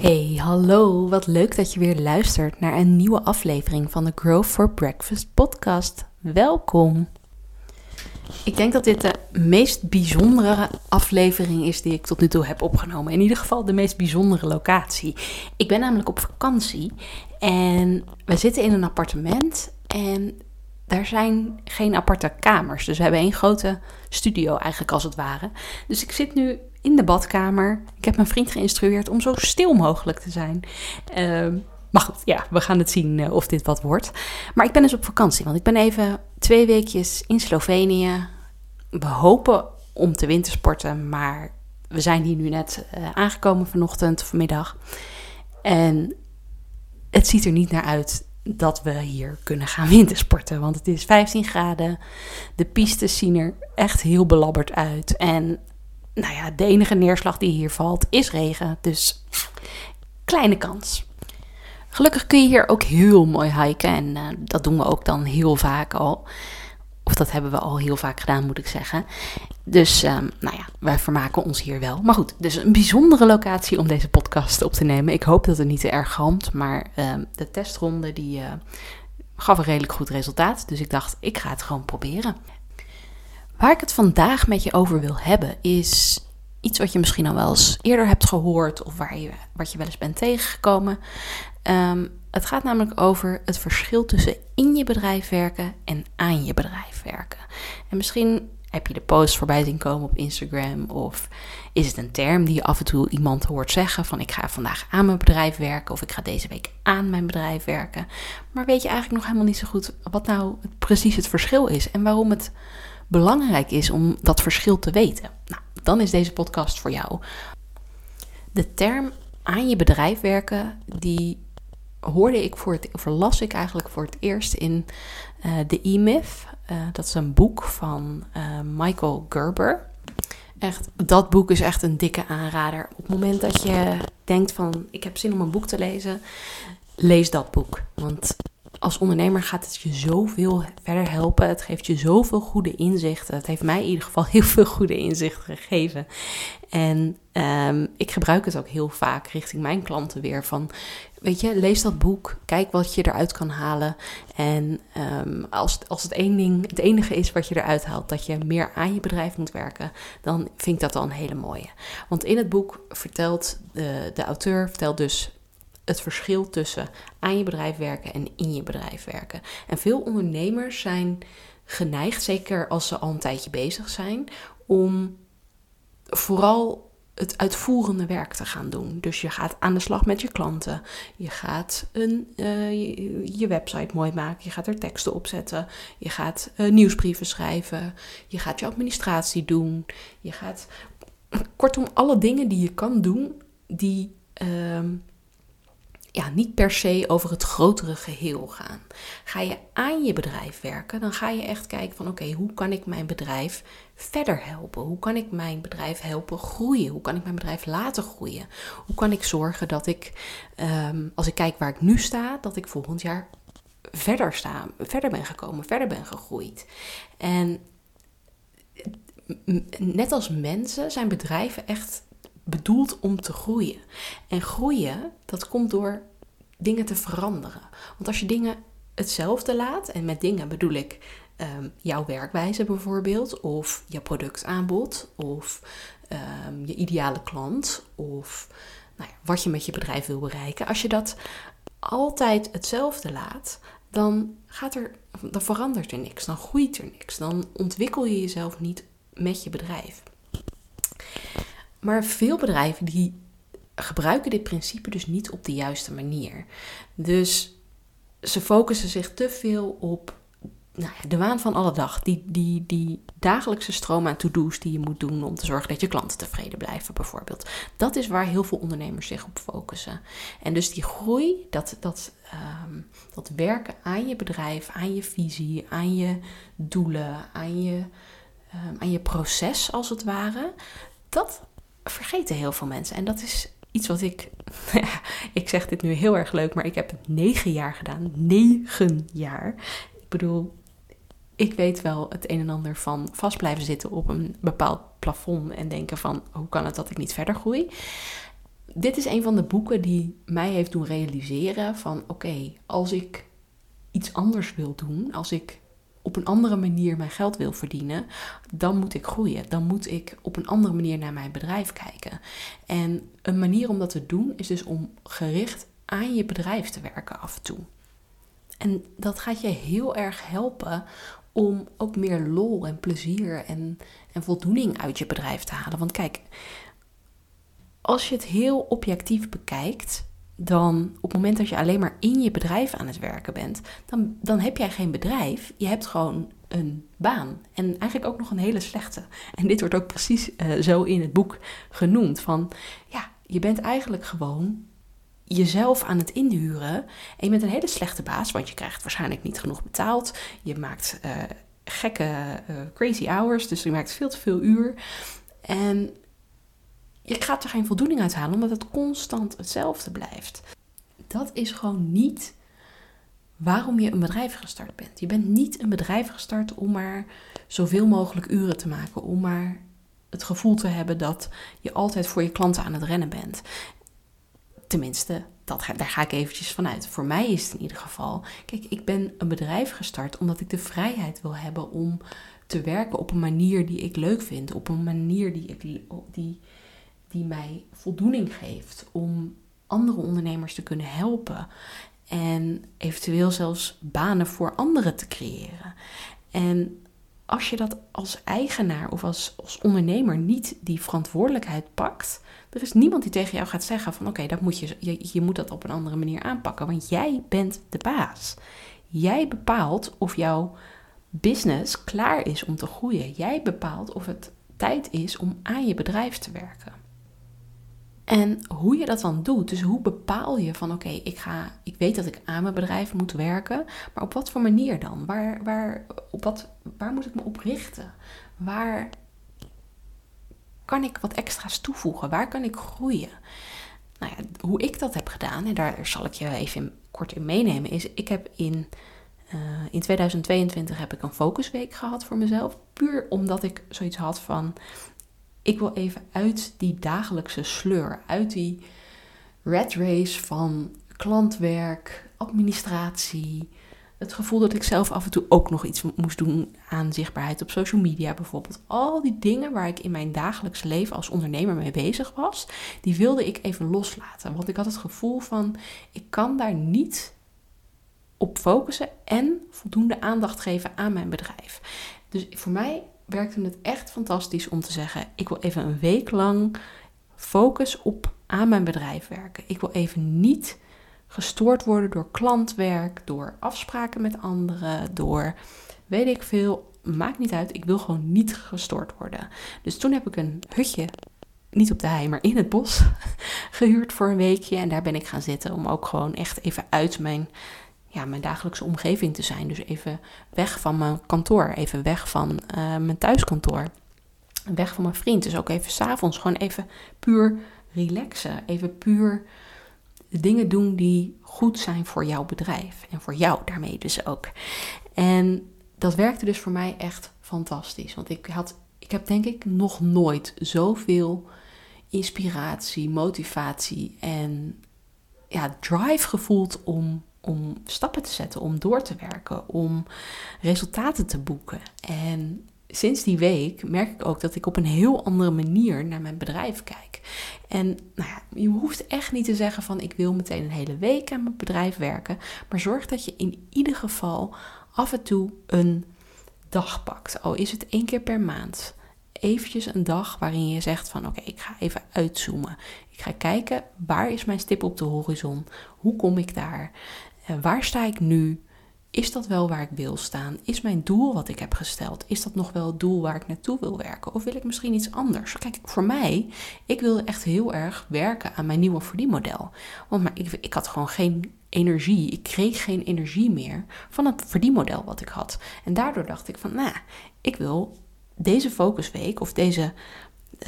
Hey, hallo. Wat leuk dat je weer luistert naar een nieuwe aflevering van de Grow for Breakfast podcast. Welkom. Ik denk dat dit de meest bijzondere aflevering is die ik tot nu toe heb opgenomen. In ieder geval de meest bijzondere locatie. Ik ben namelijk op vakantie en we zitten in een appartement en daar zijn geen aparte kamers. Dus we hebben één grote studio eigenlijk als het ware. Dus ik zit nu in de badkamer. Ik heb mijn vriend geïnstrueerd om zo stil mogelijk te zijn. Uh, maar goed, ja, we gaan het zien uh, of dit wat wordt. Maar ik ben dus op vakantie, want ik ben even twee weekjes in Slovenië. We hopen om te wintersporten, maar we zijn hier nu net uh, aangekomen vanochtend, vanmiddag. En het ziet er niet naar uit dat we hier kunnen gaan wintersporten. Want het is 15 graden. De pistes zien er echt heel belabberd uit. En nou ja, de enige neerslag die hier valt is regen. Dus kleine kans. Gelukkig kun je hier ook heel mooi hiken. En uh, dat doen we ook dan heel vaak al. Of dat hebben we al heel vaak gedaan, moet ik zeggen. Dus um, nou ja, wij vermaken ons hier wel. Maar goed, dus een bijzondere locatie om deze podcast op te nemen. Ik hoop dat het niet te erg galmt. Maar um, de testronde die uh, gaf een redelijk goed resultaat. Dus ik dacht, ik ga het gewoon proberen. Waar ik het vandaag met je over wil hebben is iets wat je misschien al wel eens eerder hebt gehoord of waar je, wat je wel eens bent tegengekomen. Um, het gaat namelijk over het verschil tussen in je bedrijf werken en aan je bedrijf werken. En misschien heb je de post voorbij zien komen op Instagram of is het een term die je af en toe iemand hoort zeggen van ik ga vandaag aan mijn bedrijf werken of ik ga deze week aan mijn bedrijf werken. Maar weet je eigenlijk nog helemaal niet zo goed wat nou precies het verschil is en waarom het belangrijk is om dat verschil te weten. Nou, dan is deze podcast voor jou. De term aan je bedrijf werken, die hoorde ik voor het, of ik eigenlijk voor het eerst in uh, de E-Myth. Uh, dat is een boek van uh, Michael Gerber. Echt, dat boek is echt een dikke aanrader. Op het moment dat je denkt van, ik heb zin om een boek te lezen, lees dat boek. Want als ondernemer gaat het je zoveel verder helpen. Het geeft je zoveel goede inzichten. Het heeft mij in ieder geval heel veel goede inzichten gegeven. En um, ik gebruik het ook heel vaak richting mijn klanten weer. Van, weet je, lees dat boek. Kijk wat je eruit kan halen. En um, als, als het, één ding, het enige is wat je eruit haalt, dat je meer aan je bedrijf moet werken, dan vind ik dat al een hele mooie. Want in het boek vertelt de, de auteur vertelt dus het verschil tussen aan je bedrijf werken en in je bedrijf werken. En veel ondernemers zijn geneigd, zeker als ze al een tijdje bezig zijn, om vooral het uitvoerende werk te gaan doen. Dus je gaat aan de slag met je klanten. Je gaat een, uh, je, website mooi maken. Je gaat er teksten op zetten. Je gaat uh, nieuwsbrieven schrijven. Je gaat je administratie doen. Je gaat kortom alle dingen die je kan doen die uh, ja, niet per se over het grotere geheel gaan. Ga je aan je bedrijf werken, dan ga je echt kijken van oké, hoe kan ik mijn bedrijf verder helpen? Hoe kan ik mijn bedrijf helpen groeien? Hoe kan ik mijn bedrijf laten groeien? Hoe kan ik zorgen dat ik, um, als ik kijk waar ik nu sta, dat ik volgend jaar verder sta, verder ben gekomen, verder ben gegroeid. En net als mensen zijn bedrijven echt bedoeld om te groeien. En groeien, dat komt door dingen te veranderen. Want als je dingen hetzelfde laat, en met dingen bedoel ik um, jouw werkwijze bijvoorbeeld, of je productaanbod, of um, je ideale klant, of nou ja, wat je met je bedrijf wil bereiken. Als je dat altijd hetzelfde laat, dan, gaat er, dan verandert er niks, dan groeit er niks, dan ontwikkel je jezelf niet met je bedrijf. Maar veel bedrijven die gebruiken dit principe dus niet op de juiste manier. Dus ze focussen zich te veel op nou de waan van alle dag. Die, die, die dagelijkse stroom aan to-do's die je moet doen om te zorgen dat je klanten tevreden blijven, bijvoorbeeld. Dat is waar heel veel ondernemers zich op focussen. En dus die groei, dat, dat, um, dat werken aan je bedrijf, aan je visie, aan je doelen, aan je, um, aan je proces als het ware. Dat vergeten heel veel mensen. En dat is iets wat ik. ik zeg dit nu heel erg leuk, maar ik heb negen jaar gedaan. Negen jaar. Ik bedoel, ik weet wel het een en ander van vast blijven zitten op een bepaald plafond en denken van hoe kan het dat ik niet verder groei. dit is een van de boeken die mij heeft doen realiseren van oké, als ik iets anders wil doen, als ik op een andere manier mijn geld wil verdienen, dan moet ik groeien. Dan moet ik op een andere manier naar mijn bedrijf kijken. En een manier om dat te doen is dus om gericht aan je bedrijf te werken af en toe. En dat gaat je heel erg helpen om ook meer lol en plezier en, en voldoening uit je bedrijf te halen. Want kijk, als je het heel objectief bekijkt, dan op het moment dat je alleen maar in je bedrijf aan het werken bent, dan, dan heb jij geen bedrijf. Je hebt gewoon een baan. En eigenlijk ook nog een hele slechte. En dit wordt ook precies uh, zo in het boek genoemd. Van ja, je bent eigenlijk gewoon jezelf aan het inhuren. En je bent een hele slechte baas, want je krijgt waarschijnlijk niet genoeg betaald. Je maakt uh, gekke, uh, crazy hours, dus je maakt veel te veel uur. En je gaat er geen voldoening uit halen, omdat het constant hetzelfde blijft. Dat is gewoon niet waarom je een bedrijf gestart bent. Je bent niet een bedrijf gestart om maar zoveel mogelijk uren te maken, om maar het gevoel te hebben dat je altijd voor je klanten aan het rennen bent. Tenminste, dat, daar ga ik eventjes vanuit. Voor mij is het in ieder geval. Kijk, ik ben een bedrijf gestart omdat ik de vrijheid wil hebben om te werken op een manier die ik leuk vind. Op een manier die, ik, die, die mij voldoening geeft. Om andere ondernemers te kunnen helpen. En eventueel zelfs banen voor anderen te creëren. En als je dat als eigenaar of als, als ondernemer niet die verantwoordelijkheid pakt, er is niemand die tegen jou gaat zeggen van oké, dat moet je, je, je moet dat op een andere manier aanpakken, want jij bent de baas. Jij bepaalt of jouw business klaar is om te groeien. Jij bepaalt of het tijd is om aan je bedrijf te werken. En hoe je dat dan doet, dus hoe bepaal je van oké, ik ga, ik weet dat ik aan mijn bedrijf moet werken, maar op wat voor manier dan? Waar, waar, op wat, waar moet ik me op richten? Waar kan ik wat extra's toevoegen? Waar kan ik groeien? Nou ja, hoe ik dat heb gedaan, en daar zal ik je even kort in meenemen, is ik heb in, uh, in 2022 heb ik een focusweek gehad voor mezelf. Puur omdat ik zoiets had van, ik wil even uit die dagelijkse sleur, uit die red race van klantwerk, administratie, het gevoel dat ik zelf af en toe ook nog iets moest doen aan zichtbaarheid op social media bijvoorbeeld. Al die dingen waar ik in mijn dagelijks leven als ondernemer mee bezig was, die wilde ik even loslaten. Want ik had het gevoel van, ik kan daar niet op focussen en voldoende aandacht geven aan mijn bedrijf. Dus voor mij werkte het echt fantastisch om te zeggen: ik wil even een week lang focus op aan mijn bedrijf werken. Ik wil even niet gestoord worden door klantwerk, door afspraken met anderen, door weet ik veel. Maakt niet uit, ik wil gewoon niet gestoord worden. Dus toen heb ik een hutje, niet op de hei, maar in het bos, gehuurd voor een weekje. En daar ben ik gaan zitten om ook gewoon echt even uit mijn ja, mijn dagelijkse omgeving te zijn. Dus even weg van mijn kantoor, even weg van uh, mijn thuiskantoor, weg van mijn vriend. Dus ook even s'avonds gewoon even puur relaxen, even puur dingen doen die goed zijn voor jouw bedrijf en voor jou daarmee dus ook. En dat werkte dus voor mij echt fantastisch, want ik had, ik heb denk ik nog nooit zoveel inspiratie, motivatie en ja, drive gevoeld om om stappen te zetten, om door te werken, om resultaten te boeken. En sinds die week merk ik ook dat ik op een heel andere manier naar mijn bedrijf kijk. En nou ja, je hoeft echt niet te zeggen van ik wil meteen een hele week aan mijn bedrijf werken, maar zorg dat je in ieder geval af en toe een dag pakt. Al is het één keer per maand. Eventjes een dag waarin je zegt van oké, ik ga even uitzoomen. Ik ga kijken waar is mijn stip op de horizon? Hoe kom ik daar? waar sta ik nu? Is dat wel waar ik wil staan? Is mijn doel wat ik heb gesteld, is dat nog wel het doel waar ik naartoe wil werken? Of wil ik misschien iets anders? Kijk, voor mij, ik wilde echt heel erg werken aan mijn nieuwe verdienmodel. Want ik, ik had gewoon geen energie, ik kreeg geen energie meer van het verdienmodel wat ik had. En daardoor dacht ik van, nou, ik wil deze focusweek of deze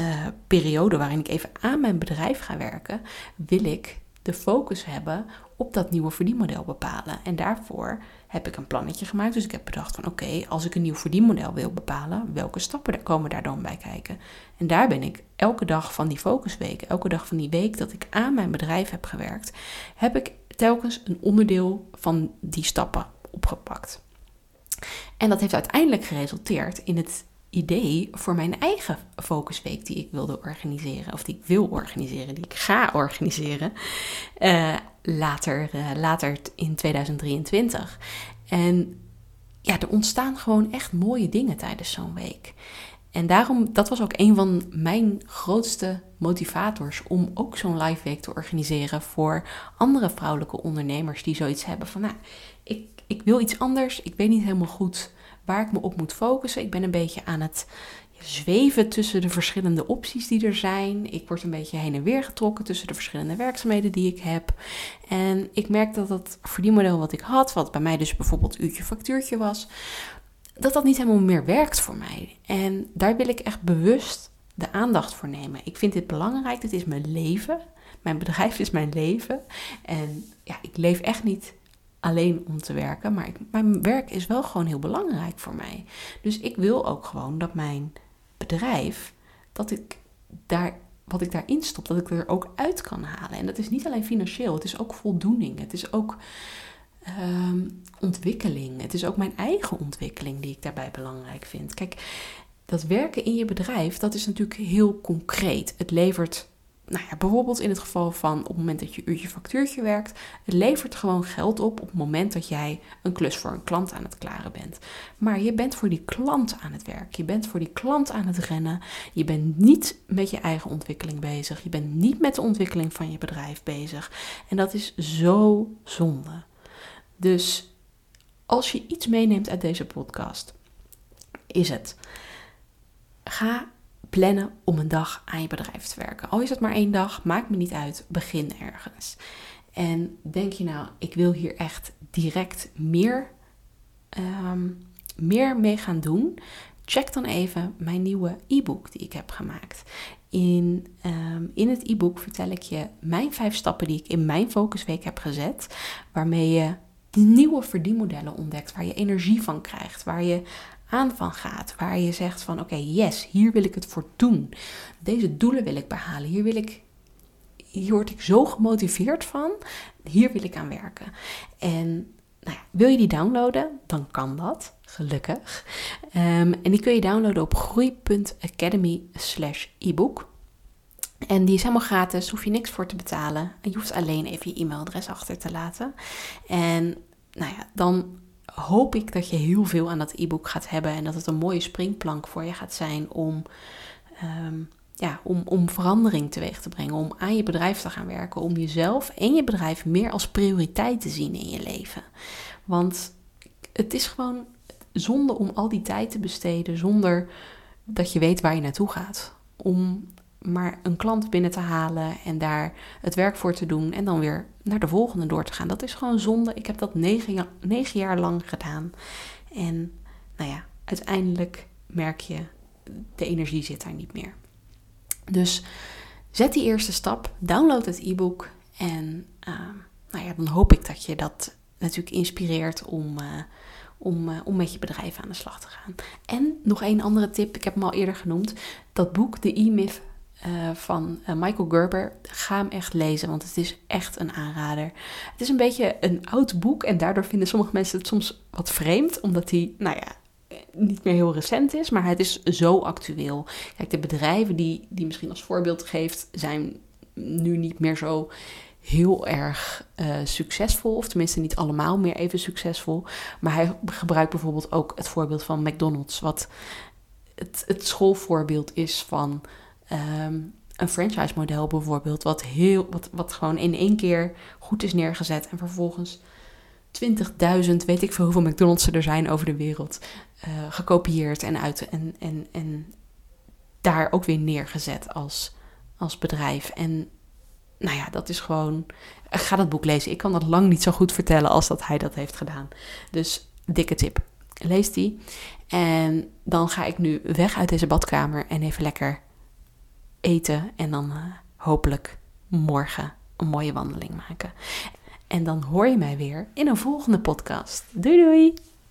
uh, periode waarin ik even aan mijn bedrijf ga werken, wil ik de focus hebben op dat nieuwe verdienmodel bepalen. En daarvoor heb ik een plannetje gemaakt. Dus ik heb bedacht van oké, als ik een nieuw verdienmodel wil bepalen, welke stappen komen daar dan bij kijken? En daar ben ik elke dag van die focusweek, elke dag van die week dat ik aan mijn bedrijf heb gewerkt, heb ik telkens een onderdeel van die stappen opgepakt. En dat heeft uiteindelijk geresulteerd in het idee voor mijn eigen focusweek die ik wilde organiseren, of die ik wil organiseren, die ik ga organiseren, uh, later, uh, later in 2023. En ja, er ontstaan gewoon echt mooie dingen tijdens zo'n week. En daarom, dat was ook een van mijn grootste motivators om ook zo'n live week te organiseren voor andere vrouwelijke ondernemers die zoiets hebben van, nou, ik, ik wil iets anders, ik weet niet helemaal goed waar ik me op moet focussen. Ik ben een beetje aan het zweven tussen de verschillende opties die er zijn. Ik word een beetje heen en weer getrokken tussen de verschillende werkzaamheden die ik heb. En ik merk dat dat verdienmodel wat ik had, wat bij mij dus bijvoorbeeld uurtje factuurtje was, dat dat niet helemaal meer werkt voor mij. En daar wil ik echt bewust de aandacht voor nemen. Ik vind dit belangrijk, dit is mijn leven. Mijn bedrijf is mijn leven. En ja, ik leef echt niet alleen om te werken. Maar mijn werk is wel gewoon heel belangrijk voor mij. Dus ik wil ook gewoon dat mijn bedrijf, dat ik daar, wat ik daarin stop, dat ik er ook uit kan halen. En dat is niet alleen financieel, het is ook voldoening. Het is ook ehm, ontwikkeling. Het is ook mijn eigen ontwikkeling die ik daarbij belangrijk vind. Kijk, dat werken in je bedrijf, dat is natuurlijk heel concreet. Het levert nou ja, bijvoorbeeld in het geval van op het moment dat je uurtje factuurtje werkt, het levert gewoon geld op op het moment dat jij een klus voor een klant aan het klaren bent. Maar je bent voor die klant aan het werk, je bent voor die klant aan het rennen, je bent niet met je eigen ontwikkeling bezig, je bent niet met de ontwikkeling van je bedrijf bezig. En dat is zo zonde. Dus als je iets meeneemt uit deze podcast, is het. Ga plannen om een dag aan je bedrijf te werken. Al is het maar één dag, maakt me niet uit, begin ergens. En denk je nou, ik wil hier echt direct meer, ehm, meer mee gaan doen? Check dan even mijn nieuwe e-book die ik heb gemaakt. In, um, in het e-book vertel ik je mijn vijf stappen die ik in mijn focusweek heb gezet, waarmee je nieuwe verdienmodellen ontdekt, waar je energie van krijgt, waar je aan van gaat. Waar je zegt van oké, yes, hier wil ik het voor doen. Deze doelen wil ik behalen. Hier wil ik. Hier word ik zo gemotiveerd van. Hier wil ik aan werken. En nou ja, wil je die downloaden? Dan kan dat, gelukkig. Um, en die kun je downloaden op groei.academy slash ebook. En die is helemaal gratis, hoef je niks voor te betalen. En je hoeft alleen even je e-mailadres achter te laten. En nou ja, dan hoop ik dat je heel veel aan dat e-book gaat hebben en dat het een mooie springplank voor je gaat zijn om, ehm, ja, om, om verandering teweeg te brengen, om aan je bedrijf te gaan werken, om jezelf en je bedrijf meer als prioriteit te zien in je leven. Want het is gewoon zonde om al die tijd te besteden zonder dat je weet waar je naartoe gaat. Om maar een klant binnen te halen en daar het werk voor te doen en dan weer naar de volgende door te gaan. Dat is gewoon zonde. Ik heb dat negen, negen jaar lang gedaan. En nou ja, uiteindelijk merk je, de energie zit daar niet meer. Dus zet die eerste stap, download het e-book en uh, nou ja, dan hoop ik dat je dat natuurlijk inspireert om, uh, om, uh, om met je bedrijf aan de slag te gaan. En nog één andere tip, ik heb hem al eerder genoemd, dat boek, de E-Myth uh, van uh, Michael Gerber. Ga hem echt lezen, want het is echt een aanrader. Het is een beetje een oud boek en daardoor vinden sommige mensen het soms wat vreemd, omdat hij, nou ja, niet meer heel recent is, maar het is zo actueel. Kijk, de bedrijven die, die misschien als voorbeeld geeft, zijn nu niet meer zo heel erg uh, succesvol, of tenminste niet allemaal meer even succesvol. Maar hij gebruikt bijvoorbeeld ook het voorbeeld van McDonald's, wat het, het schoolvoorbeeld is van Ehm, een franchise model bijvoorbeeld, wat, heel, wat, wat gewoon in één keer goed is neergezet en vervolgens 20.000, weet ik veel hoeveel McDonald's er zijn over de wereld, uh, gekopieerd en uit en, en, en daar ook weer neergezet als, als bedrijf. En nou ja, dat is gewoon. Ga dat boek lezen. Ik kan dat lang niet zo goed vertellen als dat hij dat heeft gedaan. Dus dikke tip. Lees die. En dan ga ik nu weg uit deze badkamer en even lekker eten en dan uh, hopelijk morgen een mooie wandeling maken. En dan hoor je mij weer in een volgende podcast. Doei doei!